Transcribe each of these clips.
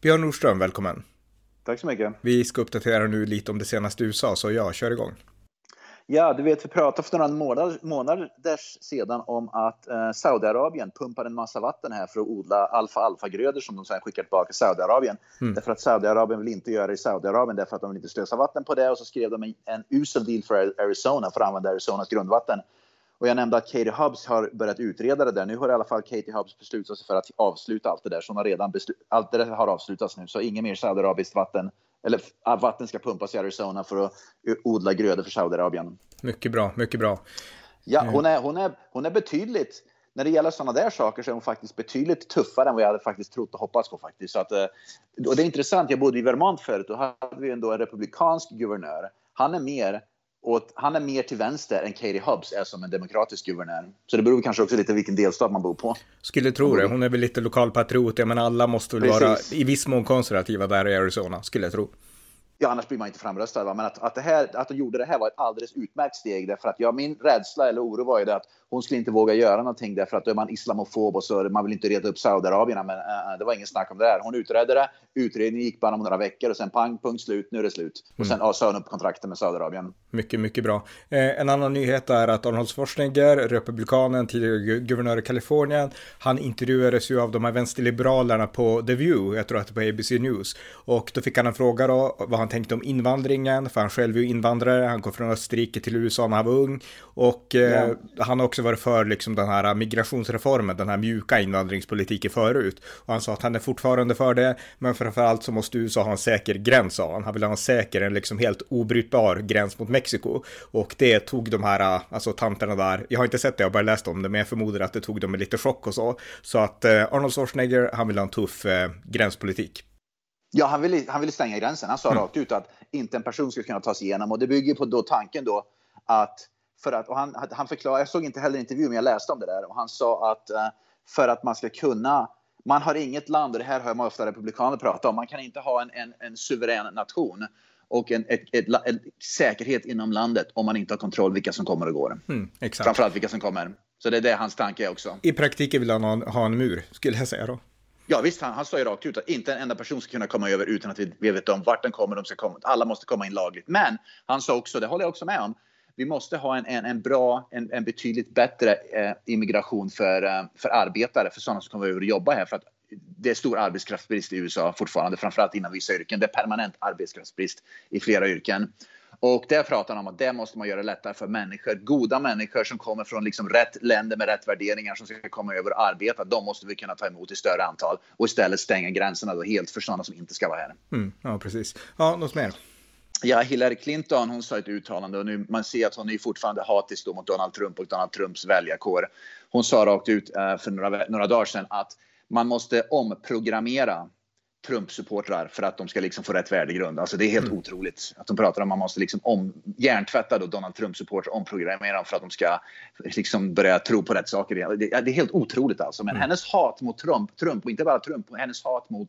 Björn Nordström, välkommen. Tack så mycket. Vi ska uppdatera nu lite om det senaste USA, så ja, kör igång. Ja, du vet, vi pratade för några månader, månader sedan om att eh, Saudiarabien pumpar en massa vatten här för att odla alfa-alfa-grödor som de sen skickar tillbaka till Saudiarabien. Mm. Därför att Saudiarabien vill inte göra det i Saudiarabien därför att de vill inte slösa vatten på det och så skrev de en, en usel deal för Arizona för att använda Arizonas grundvatten. Och jag nämnde att Katie Hubbs har börjat utreda det där. Nu har i alla fall Katie Hubbs beslutat sig för att avsluta allt det där. Så hon har redan allt det där har avslutats nu. Så inget mer saudiarabiskt vatten. Eller vatten ska pumpas i Arizona för att odla grödor för Saudiarabien. Mycket bra, mycket bra. Ja, hon är, hon är, hon är betydligt när det gäller sådana där saker så är hon faktiskt betydligt tuffare än vad jag hade faktiskt trott och hoppats på faktiskt. Så att, eh, och det är intressant, jag bodde i Vermont förut och hade vi ändå en republikansk guvernör. Han är mer och han är mer till vänster än Katie Hubbs är som en demokratisk guvernör. Så det beror kanske också lite vilken delstat man bor på. Skulle tro det. Hon är väl lite lokalpatriot. Menar alla måste väl Precis. vara i viss mån konservativa där i Arizona, skulle jag tro. Ja, annars blir man inte framröstad. Va? Men att, att, det här, att de gjorde det här var ett alldeles utmärkt steg. Därför att ja, min rädsla eller oro var ju det att hon skulle inte våga göra någonting därför att då är man islamofob och så man vill inte reta upp Saudiarabien. Men uh, det var ingen snack om det här. Hon utredde det. Utredningen gick bara om några veckor och sen pang, punkt slut. Nu är det slut. Och sen mm. sa hon upp kontrakten med Saudiarabien. Mycket, mycket bra. Eh, en annan nyhet är att Arnold Schwarzenegger, republikanen, tidigare guvernör i Kalifornien, han intervjuades ju av de här vänsterliberalerna på The View, jag tror att det var ABC News. Och då fick han en fråga då, vad han tänkte om invandringen, för han själv är ju invandrare, han kom från Österrike till USA när han var ung. Och eh, ja. han har också varit för liksom den här migrationsreformen, den här mjuka invandringspolitiken förut. Och han sa att han är fortfarande för det, men framförallt så måste USA ha en säker gräns, sa han. Han vill ha en säker, en liksom helt obrytbar gräns mot Mexiko. Och det tog de här, alltså tanterna där, jag har inte sett det, jag har bara läst om det, men jag förmodar att det tog dem med lite chock och så. Så att eh, Arnold Schwarzenegger, han vill ha en tuff eh, gränspolitik. Ja, han ville, han ville stänga gränsen. Han sa mm. rakt ut att inte en person skulle kunna ta sig igenom. Och det bygger på då tanken då att, för att och han, han förklarade, jag såg inte heller intervjun, men jag läste om det där. Och han sa att uh, för att man ska kunna, man har inget land, och det här hör man ofta republikaner prata om, man kan inte ha en, en, en suverän nation och en, ett, ett, en säkerhet inom landet om man inte har kontroll vilka som kommer och går. Mm, exakt. Framförallt vilka som kommer. Så det är det hans tanke också. I praktiken vill han ha, ha en mur, skulle jag säga då. Ja visst, han, han sa ju rakt ut att inte en enda person ska kunna komma över utan att vi, vi vet om vart den kommer, de ska komma. Alla måste komma in lagligt. Men han sa också, det håller jag också med om, vi måste ha en, en, en bra, en, en betydligt bättre eh, immigration för, eh, för arbetare, för sådana som kommer över och jobbar här. För att det är stor arbetskraftsbrist i USA fortfarande, framförallt inom vissa yrken. Det är permanent arbetskraftsbrist i flera yrken. Och där pratar han om att det måste man göra lättare för människor, goda människor som kommer från liksom rätt länder med rätt värderingar som ska komma över och arbeta. De måste vi kunna ta emot i större antal och istället stänga gränserna då helt för sådana som inte ska vara här. Mm, ja, precis. Ja, något mer? Ja, Hillary Clinton hon sa ett uttalande och nu man ser att hon är fortfarande hatisk mot Donald Trump och Donald Trumps väljarkår. Hon sa rakt ut uh, för några, några dagar sedan att man måste omprogrammera Trump-supportrar för att de ska liksom få rätt värdegrund. Alltså det är helt mm. otroligt att de pratar om att man måste liksom om, hjärntvätta då Donald Trump-supportrar, omprogrammera dem för att de ska liksom börja tro på rätt saker. Det, det är helt otroligt alltså. Men mm. hennes hat mot Trump, Trump och inte bara Trump, hennes hat mot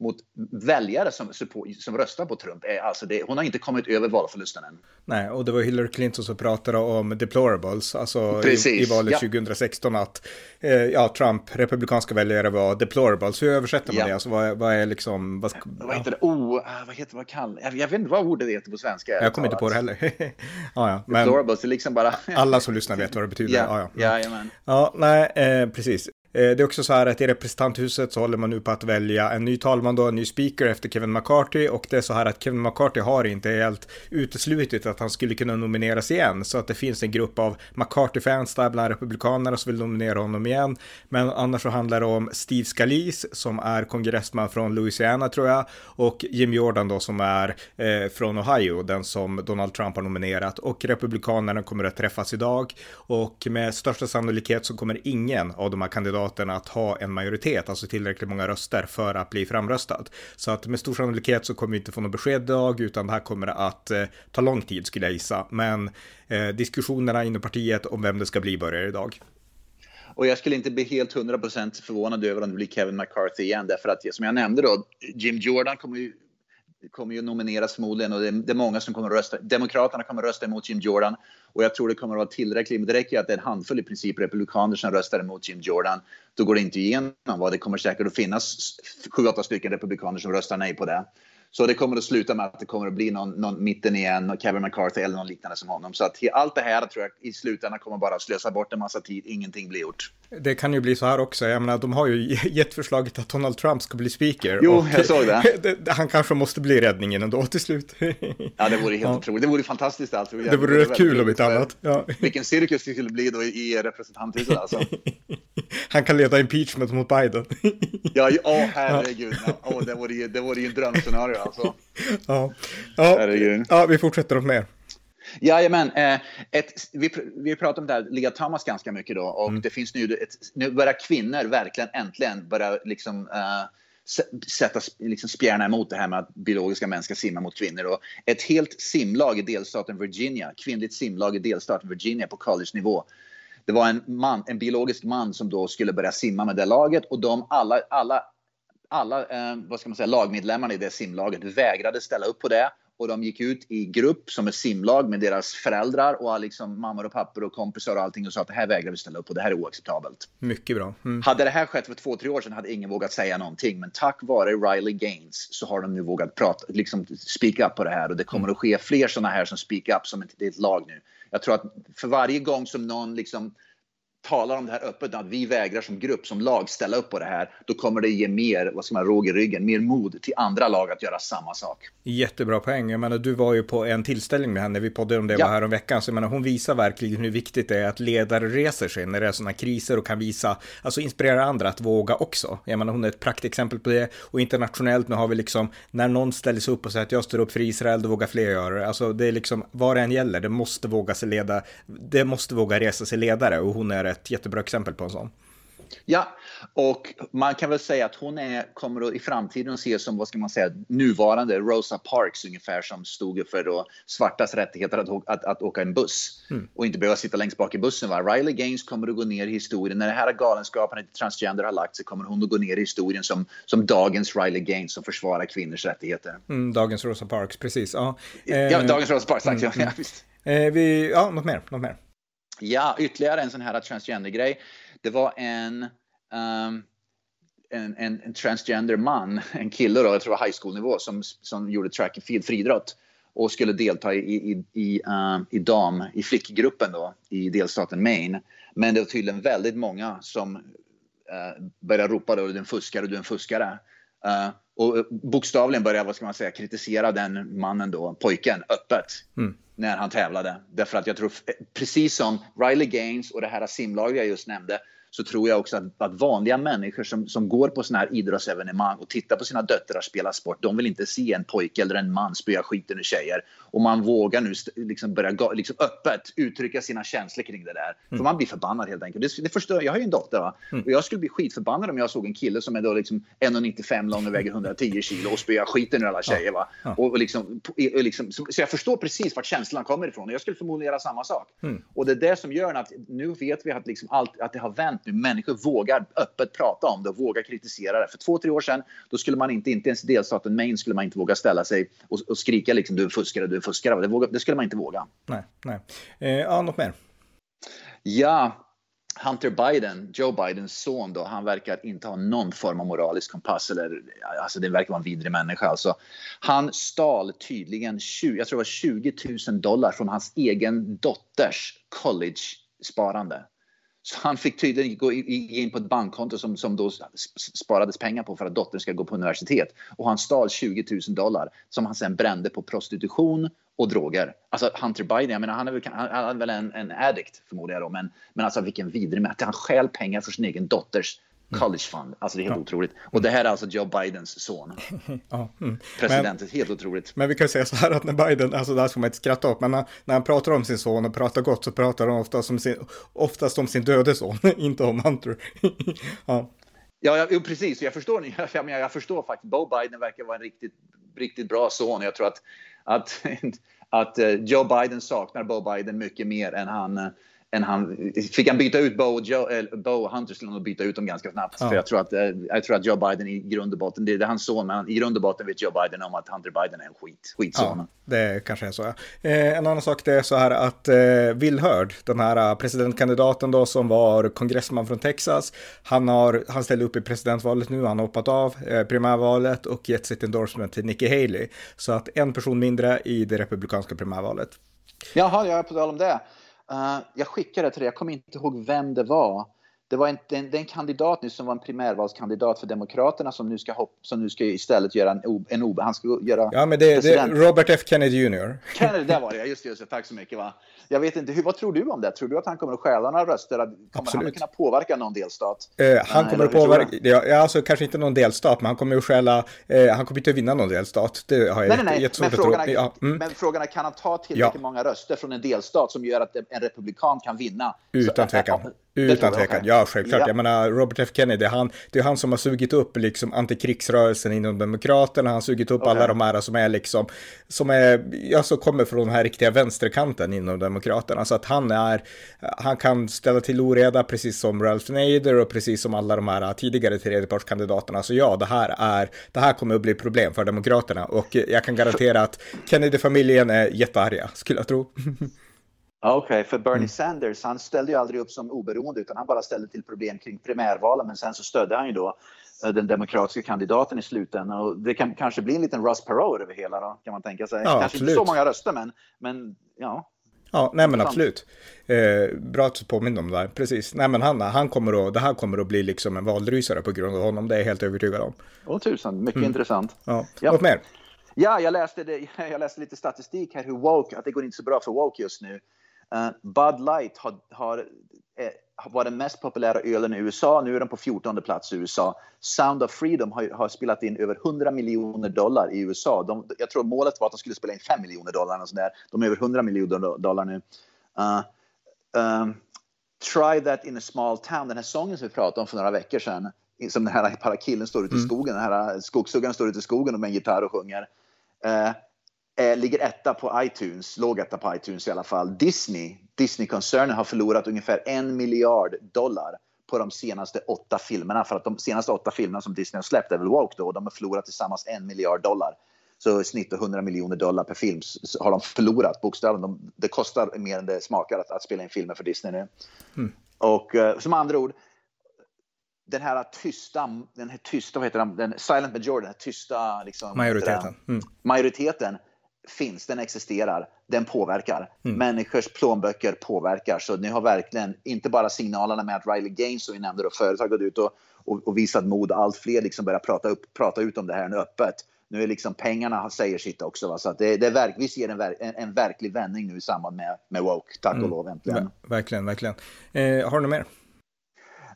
mot väljare som, som röstar på Trump. Alltså det, hon har inte kommit över valförlusten än. Nej, och det var Hillary Clinton som pratade om deplorables, alltså i, i, valet ja. 2016 att eh, ja, Trump, republikanska väljare var deplorables. Hur översätter man ja. det? Alltså vad, vad är liksom... Vad, vad heter det? Oh, ah, vad heter vad kan, jag, jag vet inte vad ordet heter på svenska. Jag kommer inte på det heller. ja, ja, men deplorables är liksom bara... alla som lyssnar vet vad det betyder. Ja, ja, ja. ja, ja nej, eh, precis. Eh, det är också så här att i representanthuset så håller man nu på att välja en ny talman då, en ny speaker efter Kevin McCarthy. Och det är så här att Kevin McCarthy har inte helt uteslutit att han skulle kunna nomineras igen. Så att det finns en grupp av McCarthy-fans där bland republikanerna som vill nominera honom igen. Men annars så handlar det om Steve Scalise som är kongressman från Louisiana tror jag. Och Jim Jordan då som är eh, från Ohio, den som Donald Trump har nominerat. Och republikanerna kommer att träffas idag. Och med största sannolikhet så kommer ingen av de här kandidaterna delstaten att ha en majoritet, alltså tillräckligt många röster för att bli framröstad. Så att med stor sannolikhet så kommer vi inte få något besked idag, utan det här kommer att eh, ta lång tid skulle jag gissa. Men eh, diskussionerna inom partiet om vem det ska bli börjar idag. Och jag skulle inte bli helt 100% förvånad över om det blir Kevin McCarthy igen. Därför att som jag nämnde då, Jim Jordan kommer ju, kommer ju nomineras förmodligen och det är, det är många som kommer att rösta. Demokraterna kommer att rösta emot Jim Jordan och jag tror det kommer att vara tillräckligt. Men det räcker att det är en handfull i princip republikaner som röstar emot Jim Jordan. Då går det inte igenom. Va? Det kommer säkert att finnas sju, åtta stycken republikaner som röstar nej på det. Så det kommer att sluta med att det kommer att bli någon, någon mitten igen, Kevin McCarthy eller någon liknande som honom. Så att allt det här tror jag i slutändan kommer bara att slösa bort en massa tid, ingenting blir gjort. Det kan ju bli så här också, jag menar de har ju gett förslaget att Donald Trump ska bli speaker. Jo, jag såg det. Han kanske måste bli räddningen ändå till slut. ja, det vore helt ja. otroligt. Det vore fantastiskt alltså. Det vore rätt kul om inte annat. Ja. Vilken cirkus det skulle bli då i representanthuset alltså. Han kan leda impeachment mot Biden. ja, åh herregud. Ja. Oh, det vore ju, det vore ju en drömscenario alltså. Ja, ja. ja vi fortsätter med mer. Jajamän. Eh, ett, vi, vi pratar om det här Lia Thomas ganska mycket då och mm. det finns nu, ett, nu börjar kvinnor verkligen äntligen börja liksom uh, sätta liksom spjärna emot det här med att biologiska män ska simma mot kvinnor. Och ett helt simlag i delstaten Virginia, kvinnligt simlag i delstaten Virginia på college-nivå. Det var en, man, en biologisk man som då skulle börja simma med det laget och de alla, alla, alla eh, vad ska man säga, lagmedlemmarna i det simlaget vägrade ställa upp på det och de gick ut i grupp som ett simlag med deras föräldrar och liksom mammor och pappor och kompisar och allting och sa att det här vägrar vi ställa upp på, det här är oacceptabelt. Mycket bra. Mm. Hade det här skett för två, tre år sedan hade ingen vågat säga någonting, men tack vare Riley Gaines så har de nu vågat prata, liksom speak up på det här och det kommer mm. att ske fler sådana här som speak up som ett, ett lag nu. Jag tror att för varje gång som någon liksom talar om det här öppet, att vi vägrar som grupp, som lag ställa upp på det här, då kommer det ge mer, vad ska man, råg i ryggen, mer mod till andra lag att göra samma sak. Jättebra poäng. Jag menar, du var ju på en tillställning med henne, vi poddade om det ja. här om veckan, så jag menar, hon visar verkligen hur viktigt det är att ledare reser sig när det är sådana kriser och kan visa, alltså inspirera andra att våga också. Jag menar, hon är ett praktexempel på det och internationellt nu har vi liksom, när någon ställer sig upp och säger att jag står upp för Israel, då vågar fler göra det. Alltså det är liksom, vad det än gäller, det måste våga sig leda, det måste våga resa sig ledare och hon är ett jättebra exempel på en sån. Ja, och man kan väl säga att hon är, kommer att i framtiden att ses som, vad ska man säga, nuvarande Rosa Parks ungefär som stod för då svartas rättigheter att, att, att åka en buss mm. och inte behöva sitta längst bak i bussen. Va? Riley Gaines kommer att gå ner i historien. När det här galenskapen i transgender har lagt sig kommer hon att gå ner i historien som, som dagens Riley Gaines som försvarar kvinnors rättigheter. Mm, dagens Rosa Parks, precis. Ja, eh, ja dagens Rosa Parks, tack. Mm, ja, visst. Eh, vi, ja, något mer, något mer. Ja, ytterligare en sån här transgender-grej. Det var en, um, en, en, en, transgender man, en kille då, jag tror det var high school-nivå, som, som gjorde track and field, friidrott och skulle delta i, i, i, uh, i dam, i flickgruppen då, i delstaten Maine. Men det var tydligen väldigt många som uh, började ropa då, du är en fuskare, du är en fuskare. Uh, och bokstavligen började, vad ska man säga, kritisera den mannen då, pojken, öppet. Mm när han tävlade. Därför att jag tror, precis som Riley Gaines och det här simlaget jag just nämnde, så tror jag också att, att vanliga människor som, som går på sådana här idrottsevenemang och tittar på sina döttrar spela sport, de vill inte se en pojke eller en man spöa skiten ur tjejer. Och man vågar nu liksom börja liksom öppet uttrycka sina känslor kring det där. Mm. För man blir förbannad helt enkelt. Det, det förstör, jag har ju en dotter va? Mm. och jag skulle bli skitförbannad om jag såg en kille som är då liksom 1,95 lång och väger 110 kilo och spöar skiten ur alla tjejer. Va? Ja. Och, och, liksom, och liksom, så jag förstår precis vart känslan kommer ifrån. Och jag skulle förmodligen göra samma sak. Mm. Och det är det som gör att nu vet vi att, liksom allt, att det har vänt nu. Människor vågar öppet prata om det och vågar kritisera det. För två, tre år sedan, då skulle man inte, inte ens delstaten Maine skulle man inte våga ställa sig och, och skrika liksom du är fuskare, du är fuskare. Det, våga, det skulle man inte våga. Nej, nej. Eh, ja, något mer? Ja, Hunter Biden, Joe Bidens son, då, han verkar inte ha någon form av moralisk kompass. Eller, alltså det verkar vara en vidrig människa. Alltså. Han stal tydligen 20, jag tror det var 20 000 dollar från hans egen dotters college-sparande. Så han fick tydligen gå in på ett bankkonto som, som då sparades pengar på för att dottern ska gå på universitet. Och han stal 20 000 dollar som han sen brände på prostitution och droger. Alltså Hunter Biden, jag menar han är väl, han är väl en, en addict förmodar jag då, men, men alltså vilken vidrig att han stjäl pengar för sin egen dotters College Fund. Alltså det är helt ja. otroligt. Och det här är alltså Joe Bidens son. ja. Mm. Presidenten, helt otroligt. Men vi kan säga så här att när Biden, alltså där ska man inte skratta åt, men när, när, han pratar om sin son och pratar gott så pratar han oftast om sin, oftast om sin döde son, inte om Hunter. ja. Ja, jag, precis. Jag förstår, jag, jag, jag förstår faktiskt. Bo Biden verkar vara en riktigt, riktigt bra son. Jag tror att, att, att eh, Joe Biden saknar Bo Biden mycket mer än han eh, än han, fick han byta ut Bo, och Joe, äh, Bo Hunter skulle han byta ut dem ganska snabbt. Ja. För jag tror, att, äh, jag tror att Joe Biden i grund och botten, det är hans son, men i grund och botten vet Joe Biden om att Hunter Biden är en skit, skitson. Ja, det kanske är så. Ja. Eh, en annan sak det är så här att eh, Will Hurd, den här eh, presidentkandidaten då som var kongressman från Texas, han, har, han ställde upp i presidentvalet nu, han har hoppat av eh, primärvalet och gett sitt endorsement till Nikki Haley. Så att en person mindre i det republikanska primärvalet. Jaha, jag är på tal om det. Uh, jag skickade till dig, jag kommer inte ihåg vem det var. Det var en, en, det en kandidat nu som var en primärvalskandidat för Demokraterna som nu ska, hopp, som nu ska istället göra en, en han ska göra Ja, men det, är Robert F Kennedy Jr. Kennedy, det var det, just det, just det, tack så mycket. Va? Jag vet inte, hur, vad tror du om det? Tror du att han kommer att stjäla några röster? Kommer Absolut. han kunna påverka någon delstat? Eh, han kommer att påverka, ja, alltså kanske inte någon delstat, men han kommer att stjäla, eh, han kommer inte att vinna någon delstat. Det har jag nej, nej, nej. men frågan, är, ja, mm. men frågan är, kan han ta tillräckligt ja. många röster från en delstat som gör att en republikan kan vinna? Utan tvekan. Utan tvekan, ja självklart. Ja. Jag menar Robert F Kennedy, han, det är han som har sugit upp liksom antikrigsrörelsen inom Demokraterna, han har sugit upp okay. alla de här som är liksom, som är, ja så kommer från den här riktiga vänsterkanten inom Demokraterna. Så att han är, han kan ställa till oreda precis som Ralph Nader och precis som alla de här tidigare tredjepartskandidaterna. Så ja, det här är, det här kommer att bli problem för Demokraterna och jag kan garantera att Kennedy-familjen är jättearga, skulle jag tro. Okej, okay, för Bernie mm. Sanders, han ställde ju aldrig upp som oberoende utan han bara ställde till problem kring primärvalen men sen så stödde han ju då eh, den demokratiska kandidaten i slutändan och det kan kanske bli en liten Russ Perot över hela då, kan man tänka sig. Ja, kanske absolut. inte så många röster men, men ja. Ja, nej men absolut. Eh, bra att du påminner om det där. Precis. Nej men han, han kommer att, det här kommer att bli liksom en valrysare på grund av honom. Det är jag helt övertygad om. Åh tusan, mycket mm. intressant. Ja, ja. något mer? Ja, jag läste, det, jag läste lite statistik här hur woke, att det går inte så bra för woke just nu. Uh, Bud Light har, har, eh, var den mest populära ölen i USA. Nu är den på 14 plats i USA. Sound of Freedom har, har spelat in över 100 miljoner dollar i USA. De, jag tror målet var att de skulle spela in 5 miljoner dollar. Och sådär. De är över 100 miljoner dollar nu. Uh, um, Try that in a small town. Den här sången som vi pratade om för några veckor sedan. Som den här killen står ute i mm. skogen. Den här skogshuggaren står ute i skogen med en gitarr och sjunger. Uh, eh, ligger etta på iTunes, låg etta på iTunes i alla fall. Disney, Disney-koncernen har förlorat ungefär en miljard dollar på de senaste åtta filmerna. För att de senaste åtta filmerna som Disney har släppt är väl woke då, och de har förlorat tillsammans en miljard dollar. Så i snitt 100 miljoner dollar per film har de förlorat bokstavligen. De, det kostar mer än det smakar att, att spela in filmer för Disney nu. Mm. Och eh, som andra ord, den här tysta, den här tysta, vad heter den, den silent majority, den här tysta liksom, majoriteten. Mm. majoriteten finns, den existerar, den påverkar. Mm. Människors plånböcker påverkar. Så nu har verkligen, inte bara signalerna med att Riley Gaines, som vi nämnde, då, företag gått ut och, och, och visat mod. Allt fler liksom börjar prata, upp, prata ut om det här nu öppet. Nu är liksom pengarna säger sitt också. Va? Så att det, det är verk, vi ser en, en, en verklig vändning nu i samband med, med woke, tack och mm. lov äntligen. Ver verkligen, verkligen. Eh, har du något mer?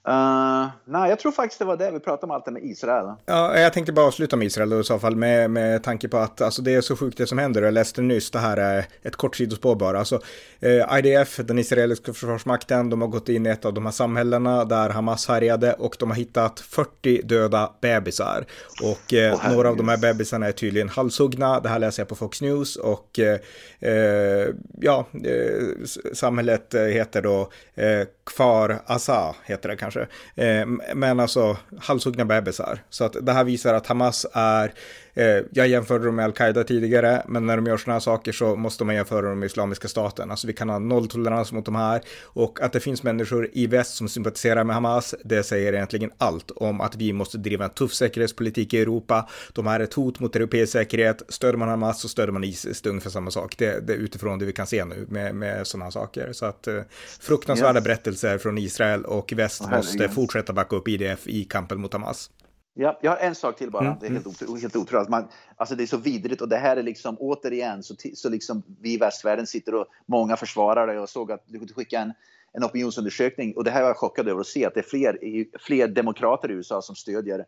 Uh, nej, jag tror faktiskt det var det vi pratade om allt det med Israel. Ja, jag tänkte bara avsluta med Israel då, i så fall med, med tanke på att alltså, det är så sjukt det som händer. Jag läste nyss, det här är ett kort sidospår bara. Alltså, eh, IDF, den israeliska försvarsmakten, de har gått in i ett av de här samhällena där Hamas härjade och de har hittat 40 döda bebisar. Och eh, oh, några av de här bebisarna är tydligen halshuggna. Det här läser jag på Fox News och eh, eh ja, eh, samhället heter då kvar, Asa, heter det kanske. Eh, men alltså halshuggna bebisar. Så att det här visar att Hamas är jag jämförde dem med Al-Qaida tidigare, men när de gör sådana här saker så måste man jämföra dem med Islamiska staten. Alltså vi kan ha nolltolerans mot de här och att det finns människor i väst som sympatiserar med Hamas, det säger egentligen allt om att vi måste driva en tuff säkerhetspolitik i Europa. De här är ett hot mot europeisk säkerhet. Stöder man Hamas så stöder man Isis. Det är ungefär samma sak. Det, det är utifrån det vi kan se nu med, med sådana här saker. Så att eh, fruktansvärda yes. berättelser från Israel och väst oh, måste fortsätta backa upp IDF i kampen mot Hamas. Ja, jag har en sak till bara. Mm. Det är helt, otro, helt otroligt. Man, alltså det är så vidrigt och det här är liksom återigen så, så liksom vi i västvärlden sitter och många försvarar det. Jag såg att du skickade en, en opinionsundersökning och det här var jag chockad över att se att det är fler, fler demokrater i USA som stödjer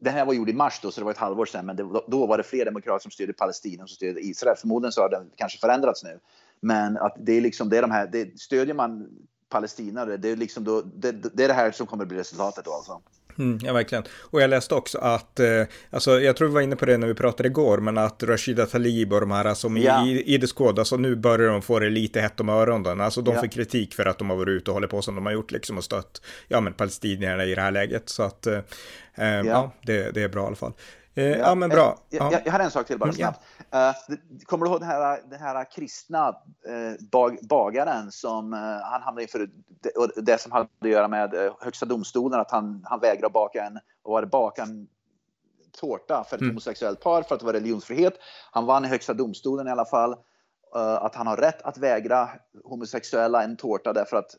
det här var gjord i mars då, så det var ett halvår sedan, men det, då var det fler demokrater som stödde Palestina och som stödde Israel. Förmodligen så har det kanske förändrats nu. Men att det är liksom, det är de här, det, stödjer man palestinare, det är liksom då, det, det, är det här som kommer att bli resultatet då alltså. Mm, ja, verkligen. Och jag läste också att, eh, alltså jag tror vi var inne på det när vi pratade igår, men att Rashida Talib och de här som ja. i, i det skåd, alltså nu börjar de få det lite hett om öronen. Alltså de ja. får kritik för att de har varit ute och hållit på som de har gjort liksom och stött, ja men palestinierna i det här läget. Så att, eh, ja, ja det, det är bra i alla fall. Eh, ja, ja, men bra. Jag, jag, jag, har en sak till bara mm, snabbt. Ja. Uh, kommer du ihåg den här, den här kristna bag, bagaren som han hamnade inför det, det, som hade att göra med Högsta domstolen, att han, han vägrade baka en, var det baka en tårta för ett mm. homosexuellt par för att det var religionsfrihet. Han vann i Högsta domstolen i alla fall. att han har rätt att vägra homosexuella en tårta därför att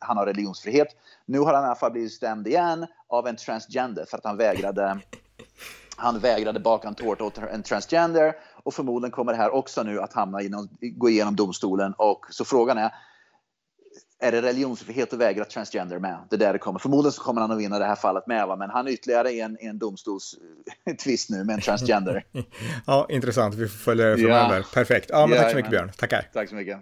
han har religionsfrihet. Nu har han i alla fall blivit stämd igen av en transgender för att han vägrade han vägrade baka en tårta åt en transgender och förmodligen kommer det här också nu att hamna inom, gå igenom domstolen. Och så frågan är, är det religionsfrihet att vägra transgender med? Det där det kommer. Förmodligen så kommer han att vinna det här fallet med, va? men han är ytterligare en, en domstolstvist nu med en transgender. ja, intressant. Vi får följa det framöver. Ja. Perfekt. Ja, men ja, tack så mycket Björn. Tackar. Tack så mycket.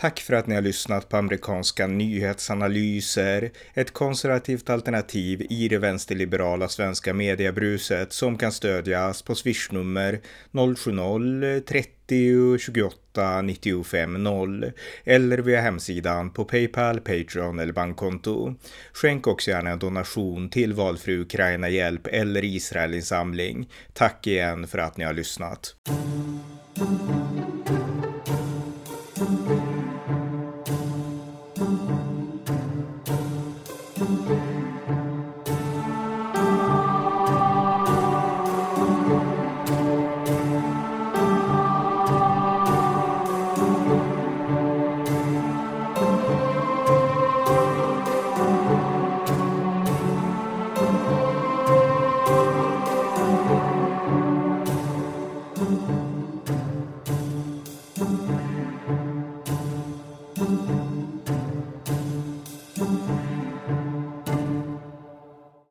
Tack för att ni har lyssnat på amerikanska nyhetsanalyser, ett konservativt alternativ i det vänsterliberala svenska mediebruset som kan stödjas på swishnummer 070-30 28 95 0 eller via hemsidan på Paypal, Patreon eller bankkonto. Skänk också gärna en donation till valfri Ukraina Hjälp eller Israelinsamling. Tack igen för att ni har lyssnat.